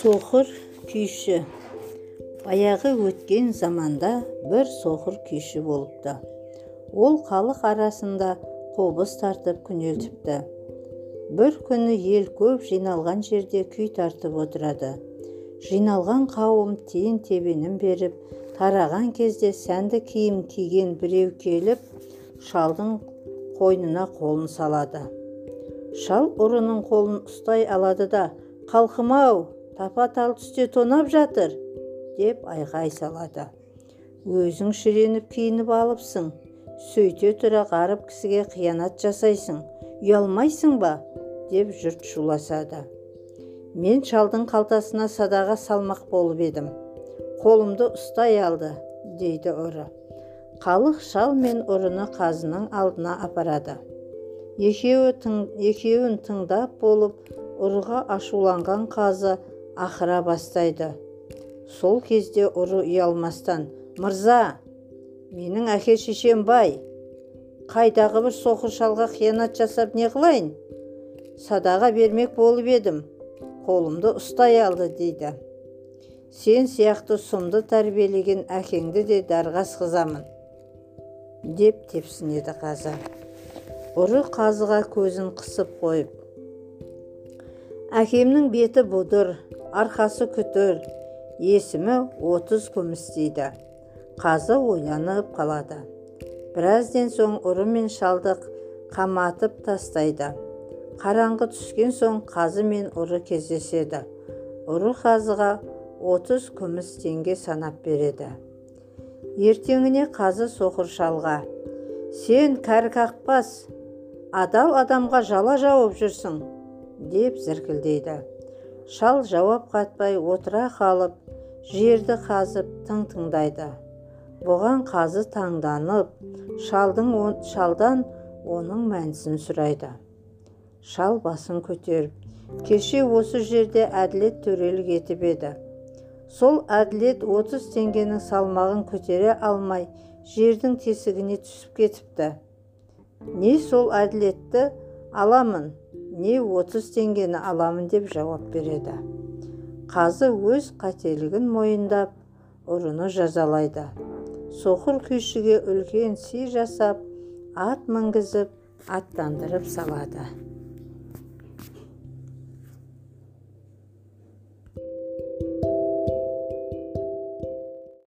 соқыр күйші. Баяғы өткен заманда бір соқыр күйші болыпты. Ол халық арасында қобыз тартып күнелтіпті. Бір күні ел көп жиналған жерде күй тартып отырады. Жиналған қауым тиын тебенін беріп тараған кезде сәнді киім киген біреу келіп шалдың қойнына қолын салады. Шал ұрының қолын ұстай алады да қалқым-ау тапа тал түсте тонап жатыр деп айғай салады. Өзің шіреніп киініп алыпсың сөйте тұра ғарып кісіге қиянат жасайсың ұялмайсың ба? деп жұрт шуласады. Мен шалдың қалтасына садаға салмақ болып едім қолымды ұстай алды дейді ұры. Халық шал мен ұрыны қазының алдына апарады. Екеуі тың, екеуін тыңдап болып ұрыға ашуланған қазы ақыра бастайды. Сол кезде ұры ұялмастан мырза менің әке шешем бай қайдағы бір соқыр шалға қиянат жасап не қылайын? Садаға бермек болып едім қолымды ұстай алды дейді. Сен сияқты сұмды тәрбиелеген әкеңді де дарға асқызамын деп тепсінеді қазы ұры қазыға көзін қысып қойып әкемнің беті бұдыр арқасы күтір есімі отыз күміс дейді қазы ойланып қалады. Біраздан соң ұры мен шалды қаматып тастайды. Қараңғы түскен соң қазы мен ұры кездеседі. Ұры қазыға отыз күміс теңге санап береді. Ертеңіне қазы соқыр шалға. Сен кәрі қақпас адал адамға жала жауып жүрсің деп зіркілдейді. Шал жауап қатпай отыра қалып жерді қазып тың тыңдайды бұған қазы таңданып шалдың шалдан оның мәнісін сұрайды. Шал басын көтеріп кеше осы жерде әділет төрелік етіп еді сол әділет отыз теңгенің салмағын көтере алмай жердің тесігіне түсіп кетіпті. Не сол әділетті аламын не отыз теңгені аламын деп жауап береді. Қазы өз қателігін мойындап ұрыны жазалайды. Соқыр күйшіге үлкен сый жасап ат мінгізіп аттандырып салады.